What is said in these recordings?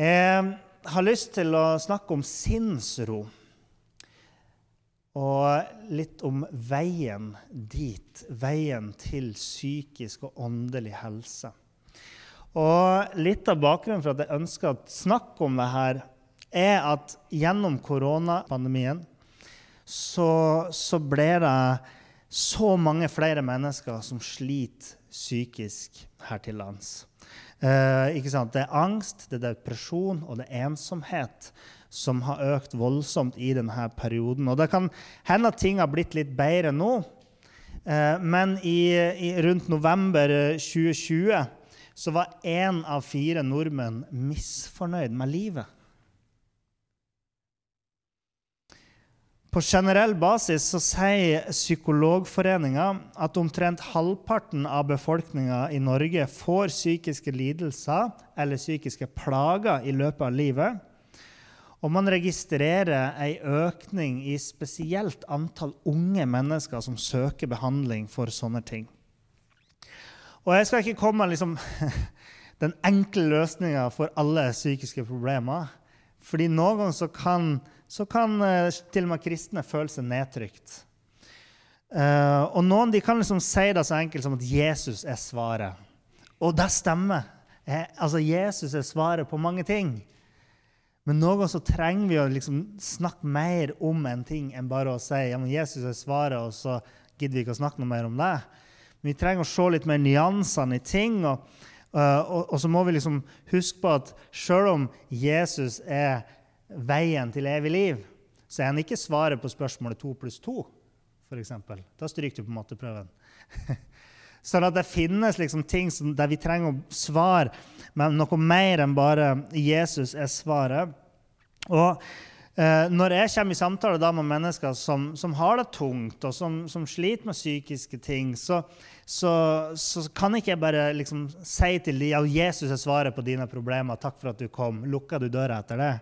Jeg har lyst til å snakke om sinnsro. Og litt om veien dit. Veien til psykisk og åndelig helse. Og litt av bakgrunnen for at jeg ønsker å snakke om det her, er at gjennom koronapandemien så, så ble det så mange flere mennesker som sliter psykisk her til lands. Eh, ikke sant? Det er angst, det er depresjon og det er ensomhet som har økt voldsomt i denne perioden. Og det kan hende at ting har blitt litt bedre nå, eh, men i, i, rundt november 2020 så var én av fire nordmenn misfornøyd med livet. På generell basis så sier Psykologforeninga at omtrent halvparten av befolkninga i Norge får psykiske lidelser eller psykiske plager i løpet av livet. Og man registrerer ei økning i spesielt antall unge mennesker som søker behandling for sånne ting. Og jeg skal ikke komme med liksom, den enkle løsninga for alle psykiske problemer. Fordi noen ganger så kan så kan uh, til og med kristne føle seg nedtrykt. Uh, og noen kan liksom si det så enkelt som at Jesus er svaret. Og det stemmer. Eh, altså, Jesus er svaret på mange ting. Men noen så trenger vi å liksom snakke mer om en ting enn bare å si ja, men Jesus er svaret, og så gidder vi ikke å snakke noe mer om det. Men vi trenger å se litt mer nyansene i ting. Og, og, og så må vi liksom huske på at selv om Jesus er veien til evig liv, så er han ikke svaret på spørsmålet 2 pluss 2, f.eks. Da stryker du på en måte prøven. sånn at det finnes liksom ting som, der vi trenger svar, men noe mer enn bare Jesus er svaret. Og eh, når jeg kommer i samtale da med mennesker som, som har det tungt, og som, som sliter med psykiske ting, så, så, så, kan ikke jeg bare liksom si til dem at Jesus er svaret på dine problemer. Takk for at du kom. Lukker du døra etter det?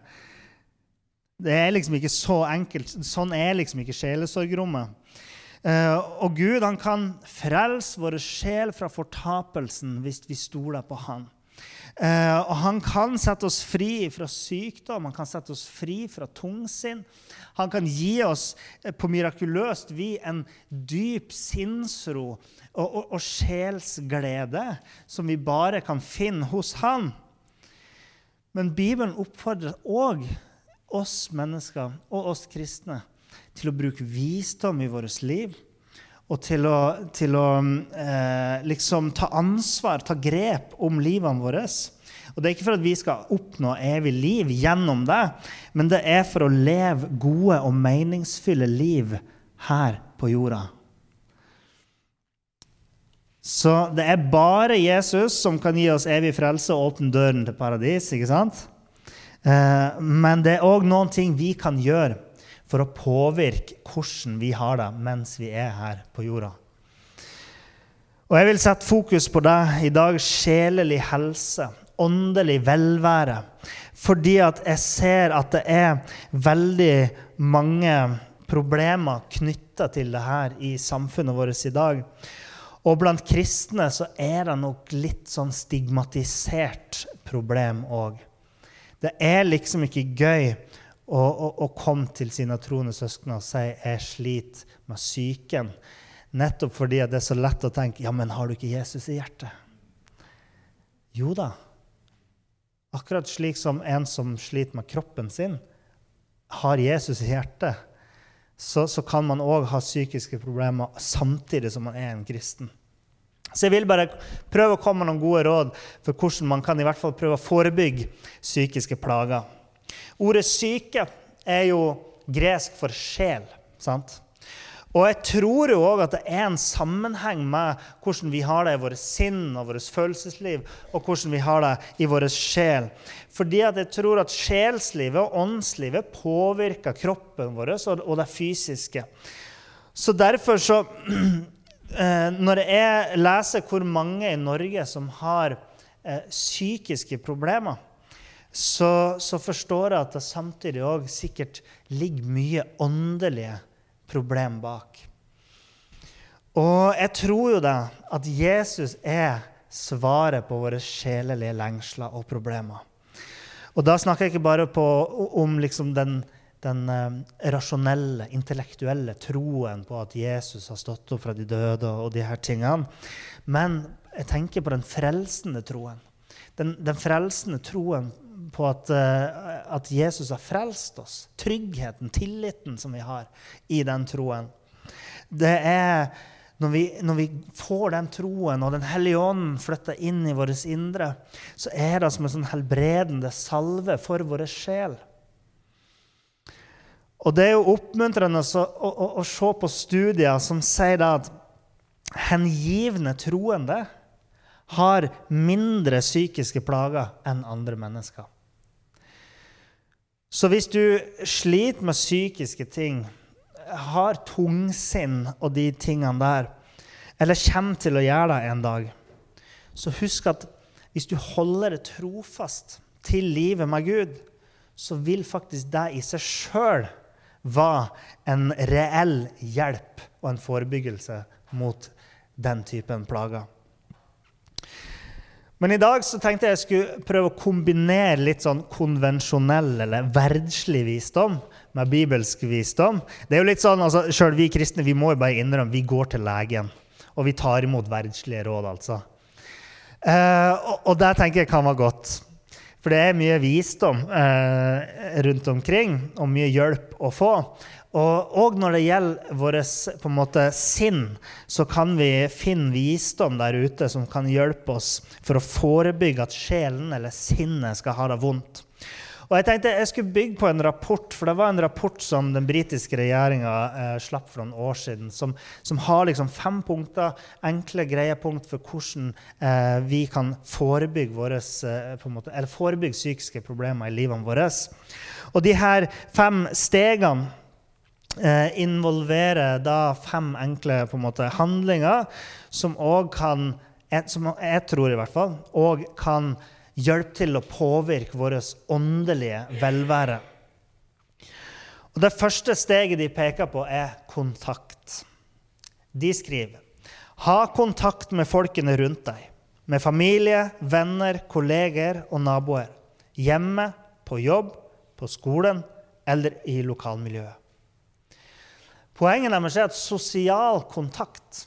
Det er liksom ikke så enkelt. Sånn er liksom ikke sjelesorgrommet. Uh, og Gud han kan frelse vår sjel fra fortapelsen hvis vi stoler på Han. Uh, og Han kan sette oss fri fra sykdom, han kan sette oss fri fra tungsinn. Han kan gi oss uh, på mirakuløst vi en dyp sinnsro og, og, og sjelsglede som vi bare kan finne hos Han. Men Bibelen oppfordrer òg oss mennesker og oss kristne til å bruke visdom i vårt liv. Og til å, til å eh, liksom ta ansvar, ta grep om livene våre. Og Det er ikke for at vi skal oppnå evig liv gjennom det, men det er for å leve gode og meningsfulle liv her på jorda. Så det er bare Jesus som kan gi oss evig frelse og åpne døren til paradis. ikke sant? Eh, men det er òg noen ting vi kan gjøre for å påvirke hvordan vi har det mens vi er her på jorda. Og Jeg vil sette fokus på det i dag. Sjelelig helse, åndelig velvære. Fordi at jeg ser at det er veldig mange problemer knytta til det her i samfunnet vårt i dag. Og blant kristne så er det nok litt sånn stigmatisert problem òg. Det er liksom ikke gøy å, å, å komme til sine troende søsken og si 'jeg sliter med psyken', nettopp fordi det er så lett å tenke 'ja, men har du ikke Jesus i hjertet'? Jo da. Akkurat slik som en som sliter med kroppen sin, har Jesus i hjertet, så, så kan man òg ha psykiske problemer samtidig som man er en kristen. Så jeg vil bare prøve å komme med noen gode råd for hvordan man kan i hvert fall prøve å forebygge psykiske plager. Ordet 'syke' er jo gresk for sjel. sant? Og jeg tror jo òg at det er en sammenheng med hvordan vi har det i våre sinn og vårt følelsesliv, og hvordan vi har det i vår sjel. Fordi at jeg tror at sjelslivet og åndslivet påvirker kroppen vår og det fysiske. Så derfor så Når jeg leser hvor mange i Norge som har eh, psykiske problemer, så, så, forstår jeg at det samtidig òg sikkert ligger mye åndelige problem bak. Og jeg tror jo det at Jesus er svaret på våre sjelelige lengsler og problemer. Og da snakker jeg ikke bare på, om liksom den, den uh, rasjonelle, intellektuelle troen på at Jesus har stått opp fra de døde, og de her tingene. Men jeg tenker på den frelsende troen. Den, den frelsende troen på at, uh, at, Jesus har frelst oss. Tryggheten, tilliten som vi har i den troen. Det er når vi, når vi får den troen, og Den hellige ånden flytter inn i vårt indre, så er det som en sånn helbredende salve for vår sjel. Og Det er jo oppmuntrende å, å, å, se på studier som sier at hengivne troende har mindre psykiske plager enn andre mennesker. Så hvis du sliter med psykiske ting, har tungsinn og de tingene der, eller kommer til å gjøre det en dag, så husk at hvis du holder det trofast til livet med Gud, så vil faktisk det i seg sjøl være en reell hjelp og en forebyggelse mot den typen plager. Men i dag så tenkte jeg jeg skulle prøve å kombinere litt sånn konvensjonell eller verdslig visdom med bibelsk visdom. Det er jo litt sånn, altså, Sjøl vi kristne vi må jo bare innrømme vi går til legen. Og vi tar imot verdslige råd, altså. Eh, og, og det tenker jeg kan være godt. For det er mye visdom eh, rundt omkring, og mye hjelp å få. Og, og når det gjelder vårt sinn, så kan vi finne visdom der ute som kan hjelpe oss for å forebygge at sjelen eller sinnet skal ha det vondt. Og Jeg tenkte jeg skulle bygge på en rapport, for det var en rapport som den britiske regjeringa eh, slapp for noen år siden, som, som har liksom fem punkter, enkle, greie punkt for hvordan eh, vi kan forebygge, våres, eh, måte, forebygge psykiske problemer i livene våre. Og de her fem stegene eh, involverer da fem enkle måte, handlinger som òg kan, som jeg tror i hvert fall, òg kan hjelpe til å påvirke vårt åndelige velvære. Og Det første steget de peker på, er kontakt. De skriver ha kontakt med folkene rundt deg, med familie, venner, kolleger og naboer. Hjemme, på jobb, på skolen eller i lokalmiljøet. Poenget deres er at sosial kontakt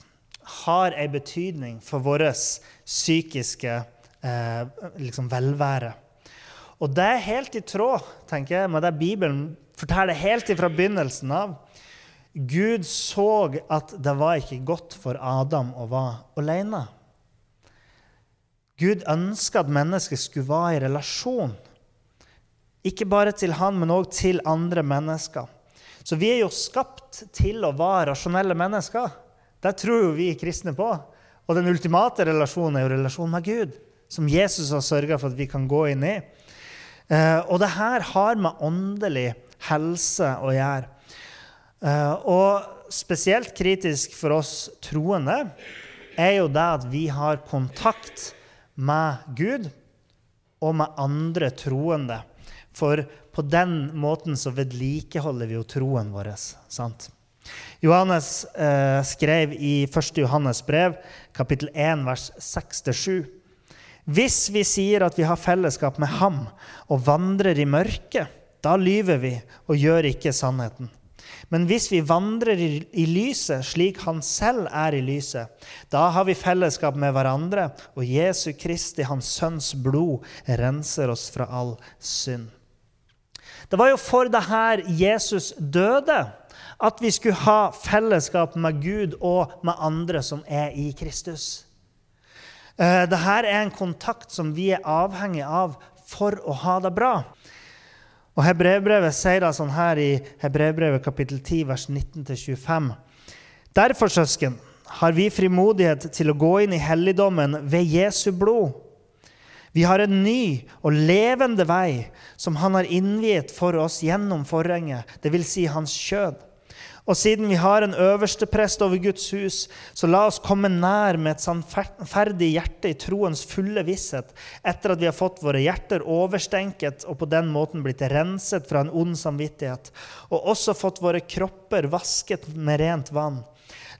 har en betydning for vår psykiske liksom velvære. Og det er helt i tråd tenker jeg, med det Bibelen forteller helt fra begynnelsen av. Gud så at det var ikke godt for Adam å være alene. Gud ønska at mennesket skulle være i relasjon. Ikke bare til han, men òg til andre mennesker. Så vi er jo skapt til å være rasjonelle mennesker. Det tror jo vi kristne på. Og den ultimate relasjonen er jo relasjonen med Gud som Jesus har sørga for at vi kan gå inn i. Eh, og det her har med åndelig helse å gjøre. Eh, og spesielt kritisk for oss troende er jo det at vi har kontakt med Gud og med andre troende. For på den måten så vedlikeholder vi jo troen vår. sant? Johannes eh, skrev i 1. Johannes brev, kapittel 1, vers 6-7. Hvis vi sier at vi har fellesskap med ham og vandrer i mørket, da lyver vi og gjør ikke sannheten. Men hvis vi vandrer i, lyset slik han selv er i lyset, da har vi fellesskap med hverandre, og Jesu Kristi, hans sønns blod, renser oss fra all synd. Det var jo for det her Jesus døde, at vi skulle ha fellesskap med Gud og med andre som er i Kristus. Uh, Dette er en kontakt som vi er avhengig av for å ha det bra. Og Hebrevbrevet sier det sånn her i Hebrevbrevet kapittel 10, vers 19-25. Derfor, søsken, har vi frimodighet til å gå inn i helligdommen ved Jesu blod. Vi har en ny og levende vei som han har innviet for oss gjennom forhenget, dvs. Si hans kjød. Og siden vi har en øverste prest over Guds hus, så la oss komme nær med et sannferdig hjerte i troens fulle visshet, etter at vi har fått våre hjerter overstenket og på den måten blitt renset fra en ond samvittighet, og også fått våre kropper vasket med rent vann.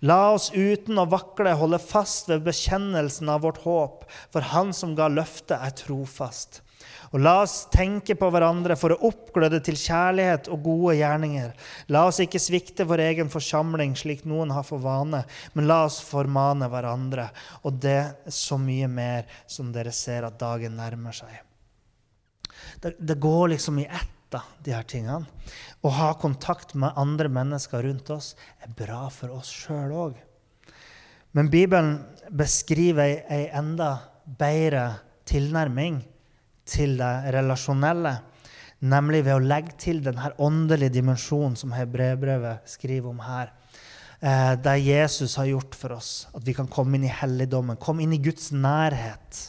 La oss uten å vakle holde fast ved bekjennelsen av vårt håp, for Han som ga løftet, er trofast. Og la oss tenke på hverandre for å oppgløde til kjærlighet og gode gjerninger. La oss ikke svikte vår egen forsamling slik noen har for vane, men la oss formane hverandre, og det er så mye mer som dere ser at dagen nærmer seg. Det, det går liksom i ett de her tingene. Å ha kontakt med andre mennesker rundt oss er bra for oss sjøl òg. Men Bibelen beskriver ei enda bedre tilnærming til det relasjonelle, nemlig ved å legge til denne åndelige dimensjonen som Hebrevbrevet skriver om her. Eh, det Jesus har gjort for oss, at vi kan komme inn i helligdommen, komme inn i Guds nærhet.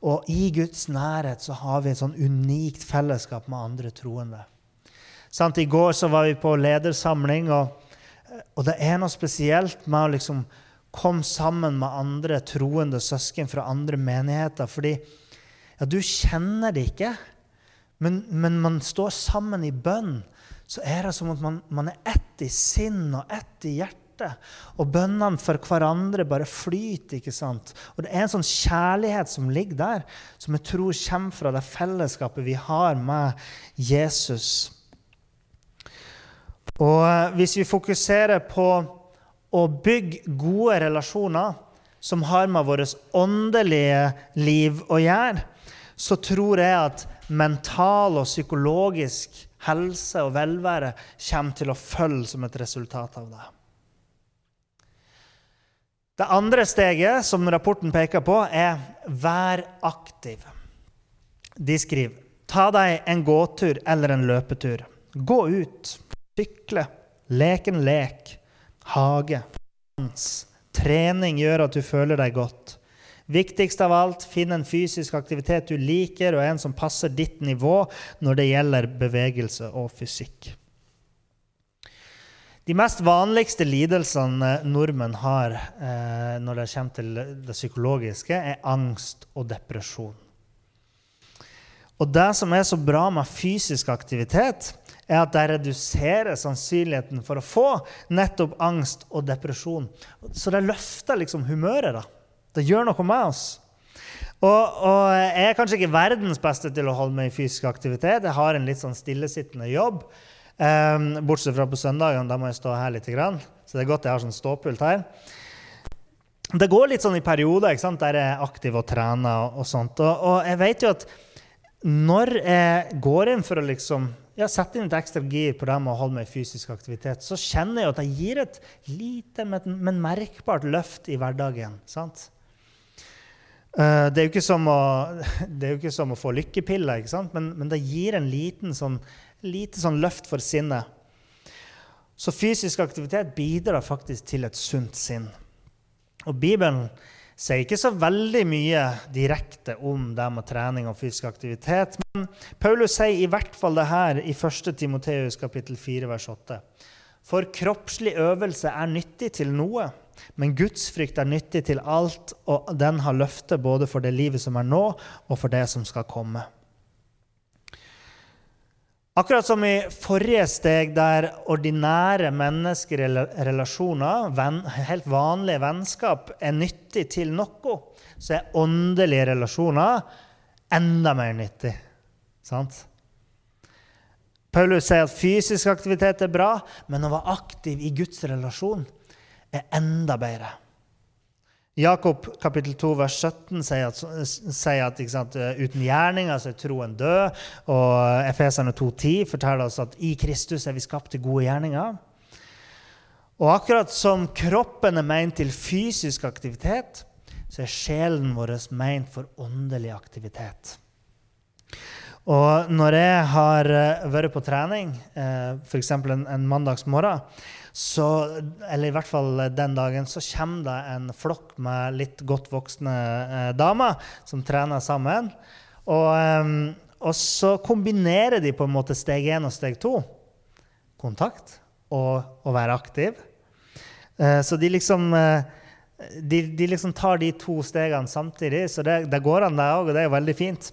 Og i Guds nærhet så har vi et sånn unikt fellesskap med andre troende. Sant? I går så var vi på ledersamling, og, og det er noe spesielt med å liksom komme sammen med andre troende søsken fra andre menigheter. fordi ja, du kjenner det ikke, men, men man står sammen i bønn. Så er det som at man, man er ett i sinn og ett i hjerte. Og bønnene for hverandre bare flyter. ikke sant? Og Det er en sånn kjærlighet som ligger der, som jeg tror kommer fra det fellesskapet vi har med Jesus. Og eh, hvis vi fokuserer på å bygge gode relasjoner som har med vårt åndelige liv å gjøre, så tror jeg at mental og psykologisk helse og velvære kommer til å følge som et resultat av det. Det andre steget som rapporten peker på, er 'vær aktiv'. De skriver ta deg en gåtur eller en løpetur. Gå ut, sykle, leke en lek, hage, dans. Trening gjør at du føler deg godt. Viktigst av alt, finn en fysisk aktivitet du liker, og en som passer ditt nivå når det gjelder bevegelse og fysikk. De mest vanligste lidelsene nordmenn har eh, når det kommer til det psykologiske, er angst og depresjon. Og det som er så bra med fysisk aktivitet, er at det reduserer sannsynligheten for å få nettopp angst og depresjon. Så det løfter liksom humøret. da. Det gjør noe med oss. Og, og, jeg er kanskje ikke verdens beste til å holde meg i fysisk aktivitet. Jeg har en litt sånn stillesittende jobb. Um, bortsett fra på søndagene, da må jeg stå her litt. Så det er godt jeg har sånn ståpult her. Det går litt sånn i perioder der jeg er aktiv og trener. Og, og sånt. Og, og, jeg vet jo at når jeg går inn for å liksom, ja, sette inn et ekstra gir på det med å holde meg i fysisk aktivitet, så kjenner jeg at jeg gir et lite, men merkbart løft i hverdagen. sant? Uh, det, er å, det er jo ikke som å få lykkepiller? Men, men det gir en liten sånn lite sånn løft for sinnet. Så fysisk aktivitet bidrar faktisk til et sunt sinn. Og Bibelen sier ikke så veldig mye direkte om det med trening og fysisk aktivitet, men Paulus sier i hvert fall det her i 1. Timoteus kapittel 4, vers 8. For kroppslig øvelse er nyttig til noe, men gudsfrykt er nyttig til alt, og den har løfte både for det livet som er nå, og for det som skal komme. Akkurat som i forrige steg, der ordinære menneskerelasjoner, helt vanlige vennskap, er nyttig til noe, så er åndelige relasjoner enda mer nyttig. Sant? Paulus sier at fysisk aktivitet er bra, men å være aktiv i Guds relasjon er enda bedre. Jakob kapittel 2 vers 17 sier at, sier at sant, uten gjerninger så er troen død. Og Efeserne 2,10 forteller oss at i Kristus er vi skapt til gode gjerninger. Og akkurat som kroppen er meint til fysisk aktivitet, så er sjelen vår meint for åndelig aktivitet. Og når jeg har eh, vært på trening, eh, f.eks. En, en mandagsmorgen, så, eller i hvert fall den dagen, så kommer det en flokk med litt godt voksne eh, damer som trener sammen. Og, eh, og, så kombinerer de på en måte steg én og steg to. Kontakt og å være aktiv. Eh, så de liksom eh, de, de, liksom tar de to stegene samtidig, så det, det går an, det òg, og det er jo veldig fint.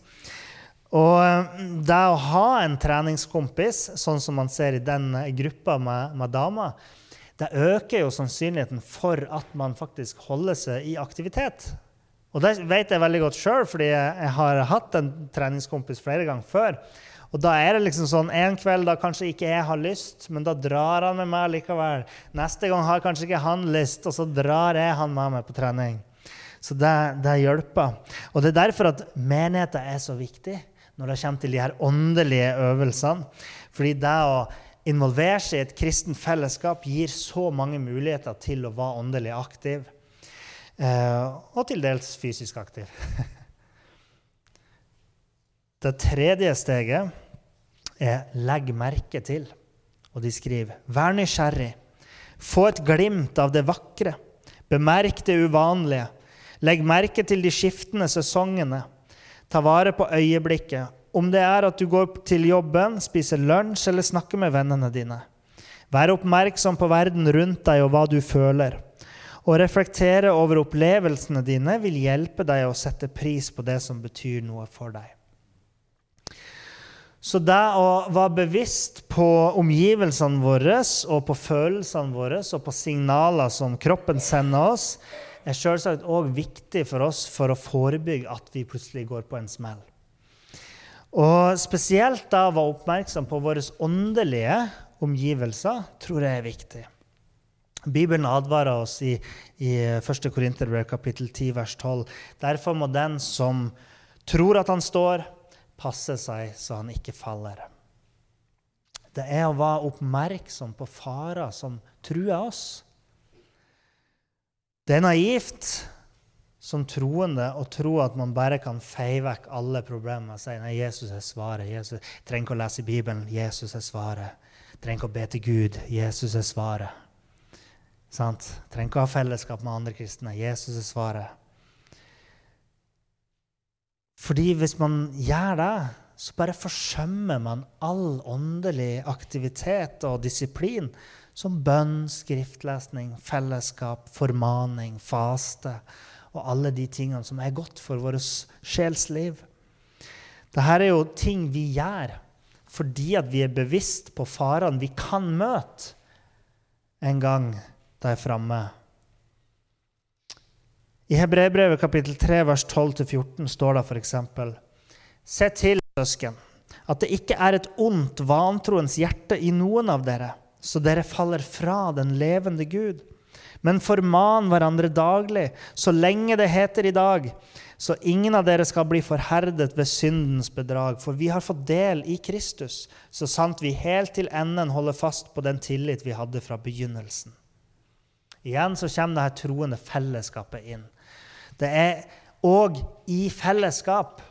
Og eh, det å ha en treningskompis, sånn som man ser i den gruppa med, med damer, det øker jo sannsynligheten for at man faktisk holder seg i aktivitet. Og det vet jeg veldig godt sjøl, fordi jeg har hatt en treningskompis flere ganger før. Og da er det liksom sånn en kveld da kanskje ikke jeg har lyst, men da drar han med meg likevel. Neste gang har kanskje ikke han lyst, og så drar jeg han med meg på trening. Så det, det hjelper. Og det er derfor at menigheten er så viktig når det kommer til de her åndelige øvelsene. Fordi det å involvere seg i et kristent fellesskap gir så mange muligheter til å være åndelig aktiv. Eh, og til dels fysisk aktiv. Det tredje steget er 'legg merke til'. Og de skriver 'Vær nysgjerrig'. Få et glimt av det vakre. Bemerk det uvanlige. Legg merke til de skiftende sesongene. Ta vare på øyeblikket. Om det er at du går til jobben, spiser lunsj eller snakker med vennene dine. Vær oppmerksom på verden rundt deg og hva du føler. Å reflektere over opplevelsene dine vil hjelpe deg å sette pris på det som betyr noe for deg. Så det å være bevisst på omgivelsene våre og på følelsene våre og på signaler som kroppen sender oss, er selvsagt òg viktig for oss for å forebygge at vi plutselig går på en smell. Og spesielt da å være oppmerksom på våre åndelige omgivelser tror jeg er viktig. Bibelen advarer oss i, i 1. Korinterbrev kapittel 10 vers 12. Derfor må den som tror at han står, passe seg så han ikke faller. Det er å være oppmerksom på farer som truer oss. Det er naivt som troende å tro at man bare kan feie vekk alle problemer og si nei, Jesus er svaret. Jesus trenger ikke å lese Bibelen. Jesus er svaret. Trenger ikke å be til Gud. Jesus er svaret. Sant? Trenger ikke å ha fellesskap med andre kristne. Jesus er svaret. Fordi hvis man gjør det, så bare forsømmer man all åndelig aktivitet og disiplin, som bønn, skriftlesning, fellesskap, formaning, faste og alle de tingene som er godt for vårt sjelsliv. Dette er jo ting vi gjør fordi at vi er bevisst på farene vi kan møte en gang de er framme. I Hebreerbrevet kapittel 3 vers 12-14 står det f.eks.: Se til, søsken, at det ikke er et ondt, vantroens hjerte i noen av dere, så dere faller fra den levende Gud. Men forman hverandre daglig, så lenge det heter i dag, så ingen av dere skal bli forherdet ved syndens bedrag. For vi har fått del i Kristus, så sant vi helt til enden holder fast på den tillit vi hadde fra begynnelsen. Igjen så kommer dette troende fellesskapet inn. Det er òg i fellesskap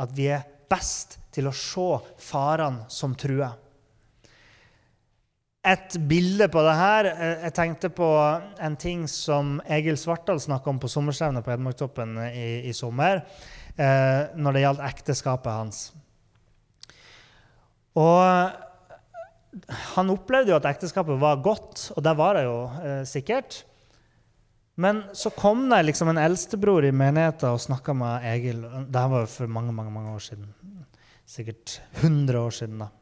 at vi er best til å se farene som truer. Et bilde på det her eh, Jeg tenkte på en ting som Egil Svartdal snakka om på sommerstevnet på Hedmarktoppen i, i, sommer, eh, når det gjaldt ekteskapet hans. Og han opplevde jo at ekteskapet var godt, og det var det jo eh, sikkert. Men så kom det liksom en eldstebror i menigheten og snakka med Egil. Det var jo for mange mange, mange år siden. Sikkert 100 år siden. da.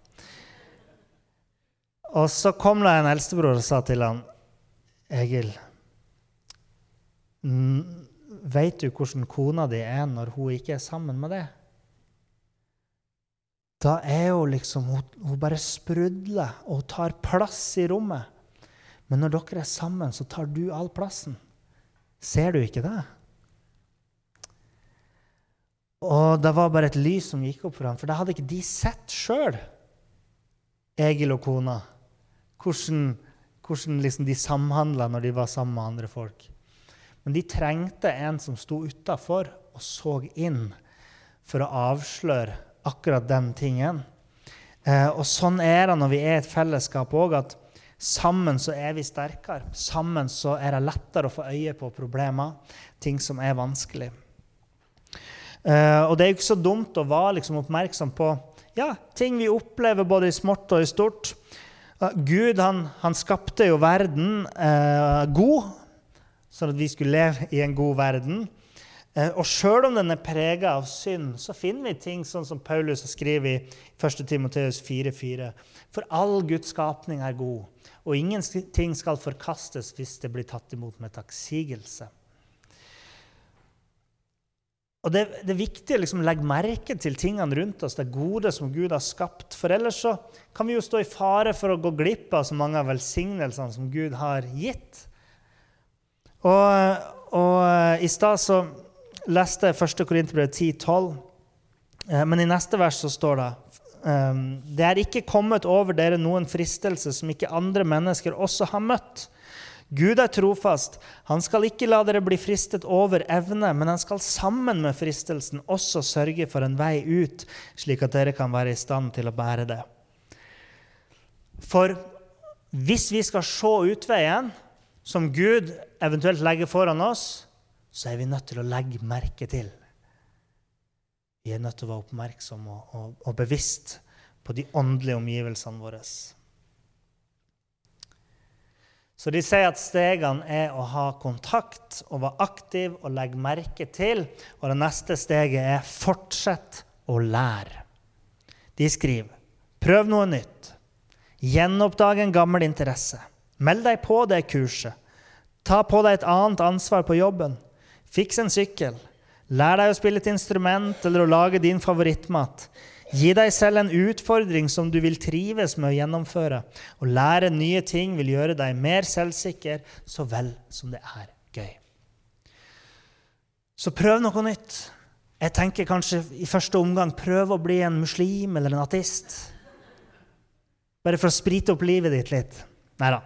Og så kom det en eldstebror og sa til han, Egil, veit du hvordan kona di er når hun ikke er sammen med deg? Da er hun liksom Hun, hun bare sprudler og tar plass i rommet. Men når dere er sammen, så tar du all plassen. Ser du ikke det? Og det var bare et lys som gikk opp for ham, for det hadde ikke de sett sjøl, Egil og kona. Hvordan, hvordan liksom de samhandla når de var sammen med andre folk. Men de trengte en som sto utafor og så inn for å avsløre akkurat den tingen. Eh, og sånn er det når vi er et fellesskap òg, at Sammen så er vi sterkere. Sammen så er det lettere å få øye på problemer, ting som er vanskelig. Uh, og det er jo ikke så dumt å være liksom oppmerksom på ja, ting vi opplever både i smått og i stort. Gud han, han, skapte jo verden eh, god, sånn at vi skulle leve i en god verden. Og sjøl om den er prega av synd, så finner vi ting sånn som Paulus skriver i 1. Timoteus 4,4. For all Guds skapning er god, og ingenting skal forkastes hvis det blir tatt imot med takksigelse. Og det, det, er viktig å liksom legge merke til tingene rundt oss, det gode som Gud har skapt. For ellers så kan vi jo stå i fare for å gå glipp av så mange av velsignelsene som Gud har gitt. Og, og eh, i stad så leste jeg 1. Korinterbrev 10,12. Eh, men i neste vers så står det ehm, Det er ikke kommet over dere noen fristelse som ikke andre mennesker også har møtt. Gud er trofast. Han skal ikke la dere bli fristet over evne, men han skal sammen med fristelsen også sørge for en vei ut, slik at dere kan være i stand til å bære det. For hvis vi skal se utveien som Gud eventuelt legger foran oss, så er vi nødt til å legge merke til. Vi er nødt til å være oppmerksomme og, og, og bevisst på de åndelige omgivelsene våre. Så de sier at stegene er å ha kontakt og være aktiv og legge merke til. Og det neste steget er fortsett å lære. De skriver prøv noe nytt. Gjenoppdag en gammel interesse. Meld deg på det kurset. Ta på deg et annet ansvar på jobben. Fiks en sykkel. Lær deg å spille et instrument eller å lage din favorittmat. Gi deg selv en utfordring som du vil trives med å gjennomføre. Å lære nye ting vil gjøre deg mer selvsikker, så vel som det er gøy. Så prøv noe nytt. Jeg tenker kanskje i første omgang prøv å bli en muslim eller en ateist. Bare for å sprite opp livet ditt litt. Nei da.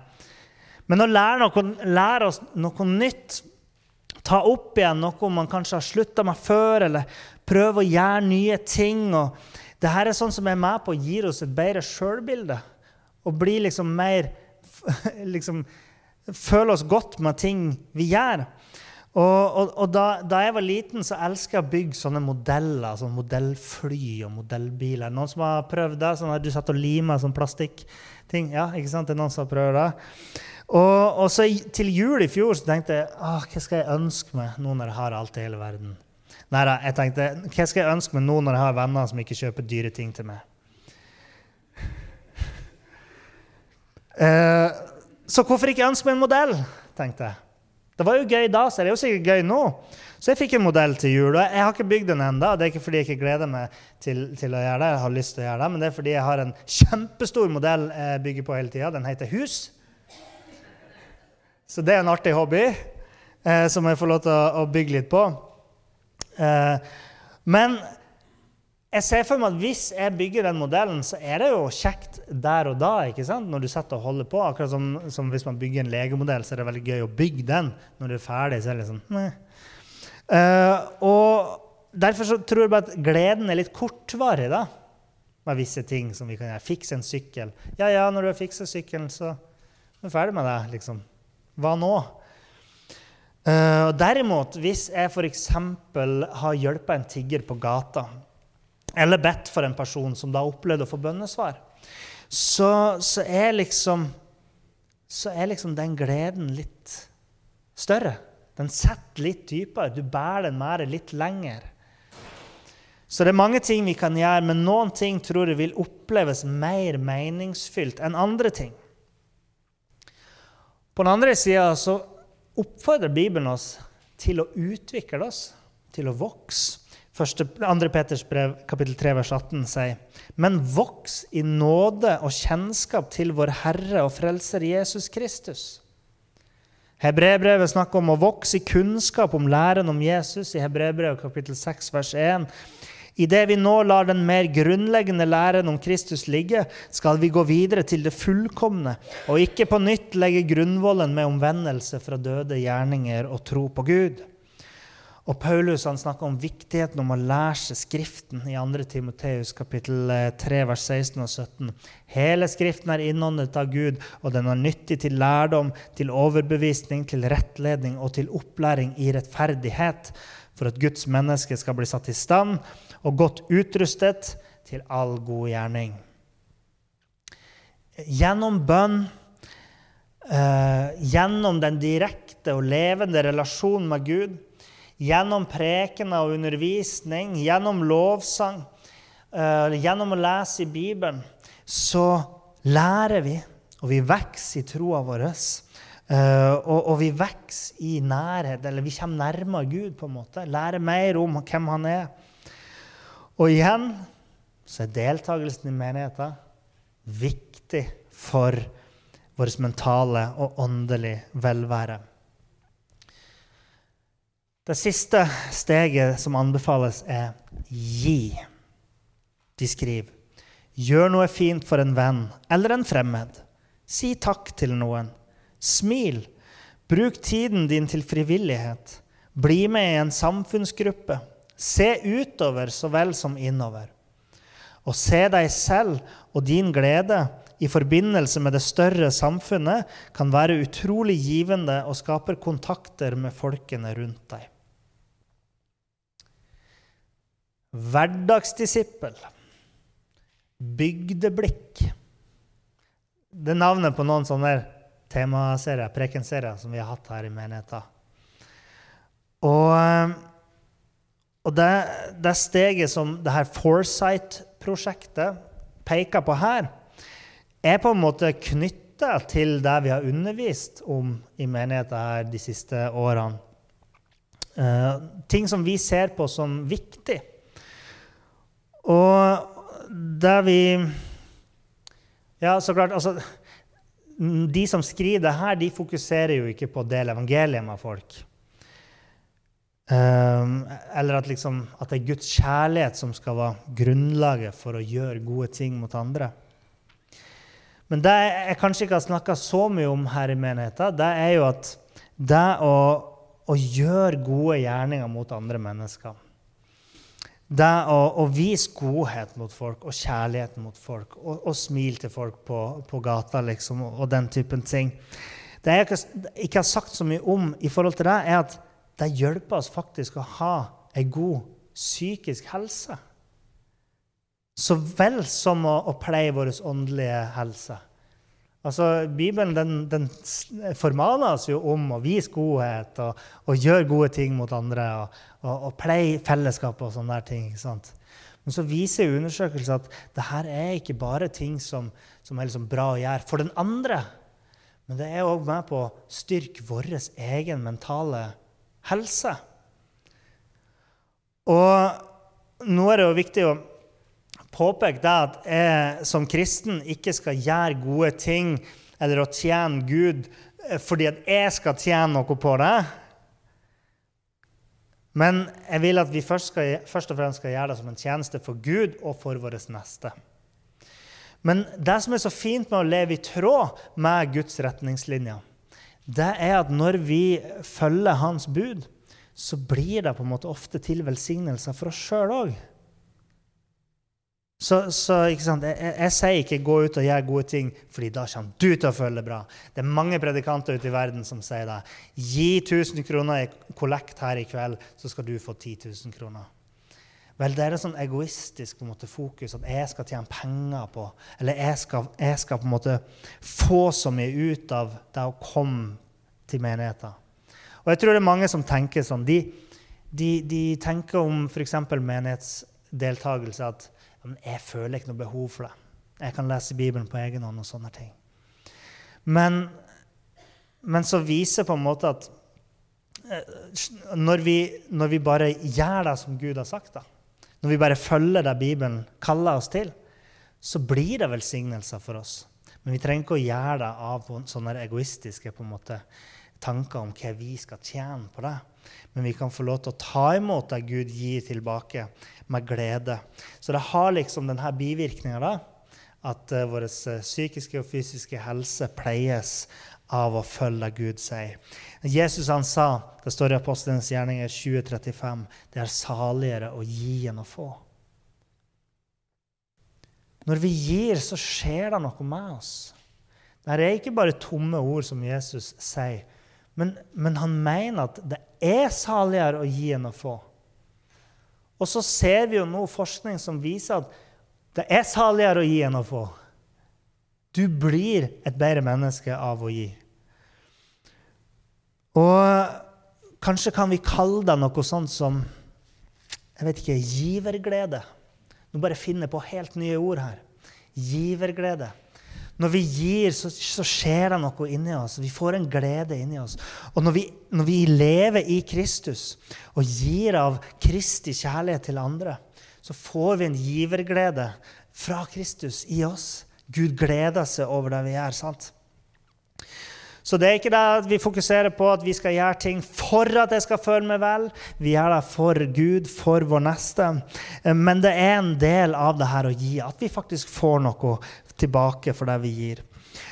Men å lære, noe, lære oss noe nytt, ta opp igjen noe man kanskje har slutta med før, eller prøve å gjøre nye ting. og dette er sånn som er med på å gi oss et bedre sjølbilde. Og bli liksom mer liksom, Føle oss godt med ting vi gjør. Og, og, og da, da, jeg var liten, så elsket jeg å bygge sånne modeller. sånn Modellfly og modellbiler. Noen som har prøvd det? Sånn at du satt og lima sånn plastikkting? Ja, ikke sant? Det er noen som har prøvd det. Og, og så til jul i fjor så tenkte jeg hva skal jeg ønske meg nå når jeg har alt i hele verden? Nei da, jeg tenkte hva skal jeg ønske meg nå når jeg har venner som ikke kjøper dyre ting til meg? Uh, så hvorfor ikke ønske meg en modell? tenkte jeg. Det var jo gøy da, så det er jo sikkert gøy nå. Så jeg fikk en modell til jul. og Jeg har ikke bygd den ennå. Det er ikke fordi jeg ikke gleder meg til, til, å gjøre det, jeg har lyst til å gjøre det, men det er fordi jeg har en kjempestor modell jeg bygger på hele tida. Den heter Hus. Så det er en artig hobby eh, som jeg får lov til å, å bygge litt på. Eh, men jeg ser for meg at hvis jeg bygger den modellen, så er det jo kjekt der og da. ikke sant? Når du setter og holder på. Akkurat som, som hvis man bygger en legemodell, så er det veldig gøy å bygge den. Når du er ferdig, så er det litt sånn uh, Og derfor så tror jeg bare at gleden er litt kortvarig da, med visse ting som vi kan gjøre. Fikse en sykkel. Ja, ja, når du har fiksa sykkelen, så er du ferdig med det. liksom. Hva nå? Uh, derimot, hvis jeg f.eks. har hjulpet en tigger på gata, eller bedt for en person som da opplevde å få bønnesvar, så, så, er liksom, så er liksom den gleden litt større. Den setter litt dypere. Du bærer den deg litt lenger. Så det er mange ting vi kan gjøre, men noen ting tror jeg vil oppleves mer meningsfylt enn andre ting. På den andre sida så oppfordrer Bibelen oss til å utvikle oss, til å vokse. 2. Peters brev, kapittel 3, vers 18 sier Men voks i nåde og kjennskap til vår Herre og Frelser Jesus Kristus. Hebrebrevet snakker om å vokse i kunnskap om læren om Jesus i Hebrebrevet kapittel 6, vers 1. Idet vi nå lar den mer grunnleggende læren om Kristus ligge, skal vi gå videre til det fullkomne og ikke på nytt legge grunnvollen med omvendelse fra døde gjerninger og tro på Gud. Og Paulus han snakker om viktigheten om å lære seg Skriften i 2. Timoteus kapittel 3, vers 16 og 17. Hele Skriften er innåndet av Gud, og den er nyttig til lærdom, til overbevisning, til rettledning og til opplæring i rettferdighet, for at Guds menneske skal bli satt i stand og godt utrustet til all god gjerning. Gjennom bønn, eh, gjennom den direkte og levende relasjonen med Gud, gjennom prekener og undervisning, gjennom lovsang, uh, gjennom å lese i Bibelen, så lærer vi, og vi vokser i troa vår. Uh, og, og, vi vokser i nærhet, eller vi kommer nærmere Gud. på en måte, Lærer mer om hvem han er. Og igjen så er deltakelsen i menigheten viktig for vår mentale og åndelige velvære. Det siste steget som anbefales, er gi. De skriver Gjør noe fint for en venn eller en fremmed. Si takk til noen. Smil. Bruk tiden din til frivillighet. Bli med i en samfunnsgruppe. Se utover så vel som innover. Å se deg selv og din glede i forbindelse med det større samfunnet kan være utrolig givende og skaper kontakter med folkene rundt deg. Hverdagsdisippel. Bygdeblikk. Det er navnet på noen sånne temaserier, prekenserier, som vi har hatt her i menigheten. Og, eh, og det, det steget som det her Foresight-prosjektet peker på her, er på en måte knytta til det vi har undervist om i menigheten her de siste årene. Uh, ting som vi ser på som viktig. Og det vi Ja, så klart altså, De som skriver det her, de fokuserer jo ikke på å dele evangeliet med folk. Um, eller at, liksom, at, det er Guds kjærlighet som skal være grunnlaget for å gjøre gode ting mot andre. Men det jeg kanskje ikke har snakka så mye om her i menigheten, det er jo at det å, å gjøre gode gjerninger mot andre mennesker det å, å, vise godhet mot folk og kjærlighet mot folk og, og smil til folk på, på gata liksom, og, og, den typen ting. Det jeg ikke, har sagt så mye om, i forhold til det, er at det hjelper oss faktisk å ha ei god psykisk helse. Så vel som å, å pleie vår åndelige helse. Altså, Bibelen den, den, formaner oss jo om å vise godhet og, og gjøre gode ting mot andre og, og, og pleie fellesskap og sånne der ting. ikke sant? Men så viser undersøkelser at det her er ikke bare ting som, som er liksom bra å gjøre for den andre, men det er òg med på å styrke vår egen mentale helse. Og nå er det jo viktig å påpeke det at jeg som kristen ikke skal gjøre gode ting eller å tjene Gud eh, fordi at jeg skal tjene noe på det. Men jeg vil at vi først, skal, først og fremst skal gjøre det som en tjeneste for Gud og for vår neste. Men det som er så fint med å leve i tråd med Guds retningslinjer, det er at når vi følger Hans bud, så blir det på en måte ofte til velsignelser for oss sjøl òg. Så, så jeg, jeg, sier ikke 'gå ut og gjør gode ting', fordi da kommer du til å føle det bra. Det er mange predikanter ute i verden som sier det. Gi 1000 kroner i kollekt her i kveld, så skal du få 10 000 kroner. Vel, det er et sånn egoistisk måte, fokus at jeg skal tjene penger på Eller jeg skal, jeg skal, på en måte få så mye ut av det å komme til menigheten. Og jeg tror det er mange som tenker sånn. De, de, de tenker om f.eks. menighetsdeltakelse at jeg føler ikke noe behov for det. Jeg kan lese Bibelen på egen hånd og sånne ting. Men, men så viser på en måte at eh, når vi, når vi, bare gjør det som Gud har sagt, da, når vi bare følger det Bibelen kaller oss til, så blir det velsignelser for oss. Men vi trenger ikke å gjøre det av sånne egoistiske måte, tanker om hva vi skal tjene på det. Men vi kan få lov til å ta imot det Gud gir tilbake, med glede. Så det har liksom denne bivirkninga. At uh, vår uh, psykiske og fysiske helse pleies av å følge Gud sier. Jesus han sa, det står i Apostelens gjerninger 2035, det er saligere å gi enn å få. Når vi gir, så skjer det noe med oss. Det er ikke bare tomme ord som Jesus sier, men, men han mener at det er saligere å gi enn å få. Og så ser vi jo nå forskning som viser at det er saligere å gi enn å få. Du blir et bedre menneske av å gi. Og kanskje kan vi kalle det noe sånt som jeg vet ikke, giverglede. Nå bare finner jeg på helt nye ord her. Giverglede. Når vi gir, så, så, skjer det noe inni oss. Vi får en glede inni oss. Og når vi, når vi lever i Kristus og gir av Kristi kjærlighet til andre, så får vi en giverglede fra Kristus i oss. Gud gleder seg over det vi gjør. sant? Så det er ikke det at vi fokuserer på at vi skal gjøre ting for at jeg skal føle meg vel. Vi gjør det for Gud, for vår neste. Men det er en del av det her å gi, at vi faktisk får noe tilbake for det vi gir.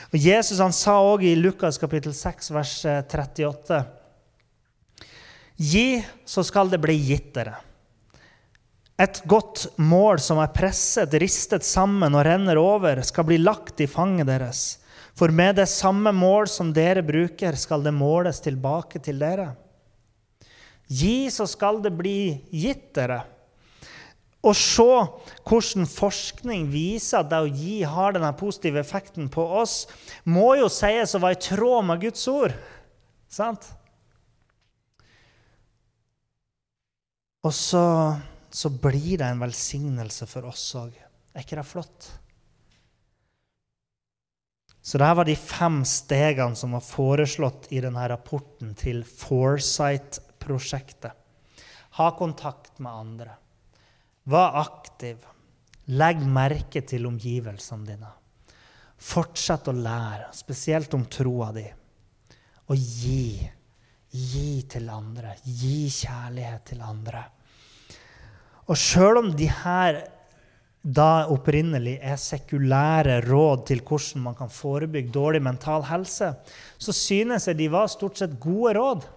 Og Jesus han sa òg i Lukas kapittel 6, vers 38.: Gi, så skal det bli gitt dere. Et godt mål som er presset, ristet sammen og renner over, skal bli lagt i fanget deres. For med det samme mål som dere bruker, skal det måles tilbake til dere. Gi, så skal det bli gitt dere. Og se hvordan forskning viser at det å gi har denne positive effekten på oss, må jo sies å være i tråd med Guds ord. Sant? Og så, så blir det en velsignelse for oss òg. Er ikke det flott? Så dette var de fem stegene som var foreslått i denne rapporten til Foresight-prosjektet. Ha kontakt med andre. Vær aktiv. Legg merke til omgivelsene dine. Fortsett å lære, spesielt om troa di. Og gi. Gi til andre. Gi kjærlighet til andre. Og sjøl om de her da opprinnelig er sekulære råd til hvordan man kan forebygge dårlig mental helse, så synes jeg de var stort sett gode råd.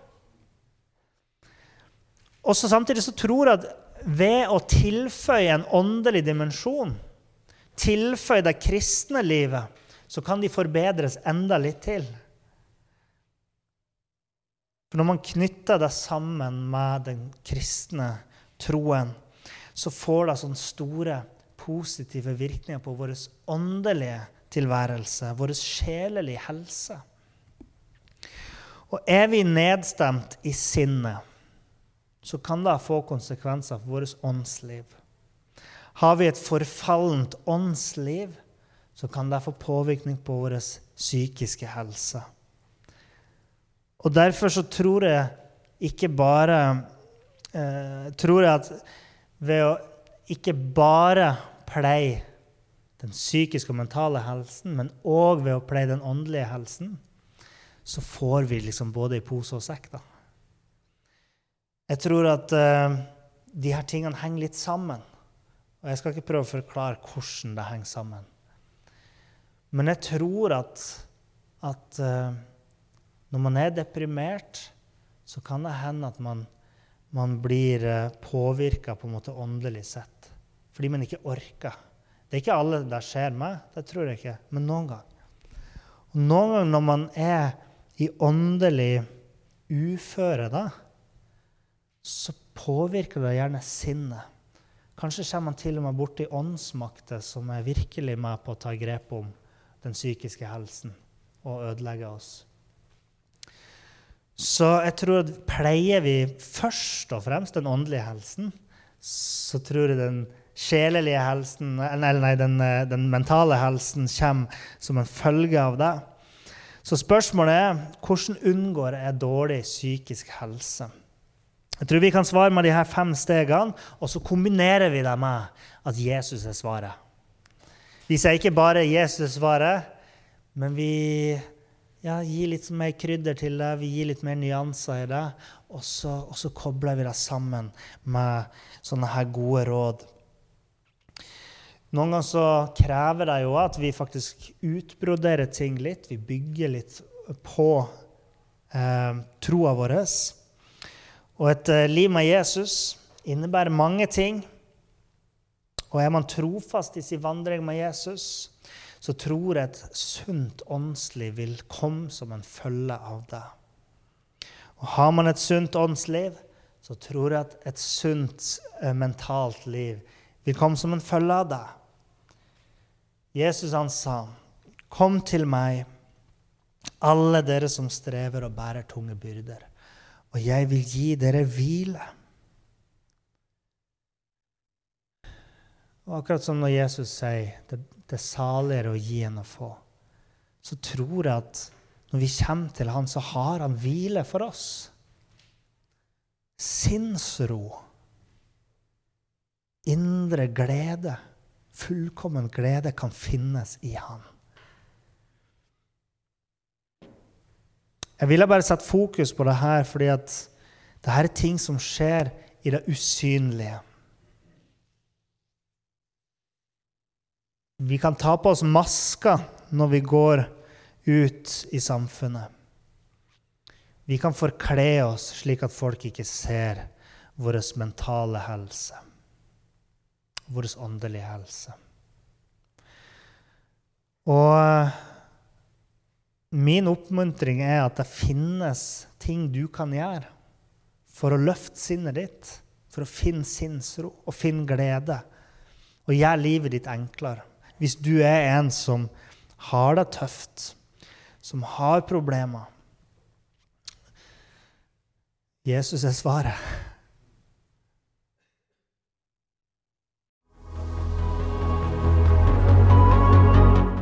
Og så Samtidig så tror jeg at ved å tilføye en åndelig dimensjon, tilføye det kristne livet, så kan de forbedres enda litt til. For Når man knytter det sammen med den kristne troen, så får det sånne store positive virkninger på vår åndelige tilværelse, vår sjelelige helse. Og er vi nedstemt i sinnet, så kan det få konsekvenser for vårt åndsliv. Har vi et forfallent åndsliv, så kan det få påvirkning på vår psykiske helse. Og derfor så tror jeg ikke bare eh, tror jeg at ved å ikke bare pleie den psykiske og mentale helsen, men òg ved å pleie den åndelige helsen, så får vi liksom både i pose og sekk. da. Jeg tror at uh, de her tingene henger litt sammen. Og jeg skal ikke prøve å forklare hvordan det henger sammen. Men jeg tror at, at uh, når man er deprimert, så kan det hende at man, man blir uh, en måte åndelig sett fordi man ikke orker. Det er ikke alle det skjer med, det tror jeg ikke, men noen ganger. Og noen ganger når man er i åndelig uføre, da, så påvirker det gjerne sinnet. Kanskje kommer man til og med borti åndsmakter som er virkelig med på å ta grep om den psykiske helsen og ødelegge oss. Så jeg tror at pleier vi først og fremst den åndelige helsen, så tror jeg den sjelelige helsen, eller nei, den, eh, den, mentale helsen kommer som en følge av det. Så spørsmålet er hvordan unngår jeg dårlig psykisk helse? Jeg tror vi kan svare med de her fem stegene, og så kombinerer vi det med at Jesus er svaret. Vi sier ikke bare 'Jesus er svaret', men vi ja, gir litt mer krydder til det, vi gir litt mer nyanser i det, og så, og så kobler vi det sammen med sånne her gode råd. Noen ganger så krever det jo at vi faktisk utbroderer ting litt. Vi bygger litt på eh, troa vår. Og et eh, liv med Jesus innebærer mange ting. Og er man trofast i sin vandring med Jesus, så tror jeg et sunt åndsliv vil komme som en følge av det. Og har man et sunt åndsliv, så tror jeg at et sunt eh, mentalt liv vil komme som en følge av det. Jesus han sa, 'Kom til meg, alle dere som strever og bærer tunge byrder, og jeg vil gi dere hvile.' Og akkurat som når Jesus sier det, det er saligere å gi enn å få, så tror jeg at når vi kommer til Han, så har Han hvile for oss. Sinnsro. Indre glede. Fullkommen glede kan finnes i Han. Jeg ville bare sette fokus på det her, fordi at det her er ting som skjer i det usynlige. Vi kan ta på oss masker når vi går ut i samfunnet. Vi kan forkle oss slik at folk ikke ser vår mentale helse, vår åndelige helse. Og eh, min oppmuntring er at det finnes ting du kan gjøre for å løfte sinnet ditt, for å finne sinnsro og finne glede, og gjøre livet ditt enklere. Hvis du er en som har det tøft, som har problemer Jesus er svaret.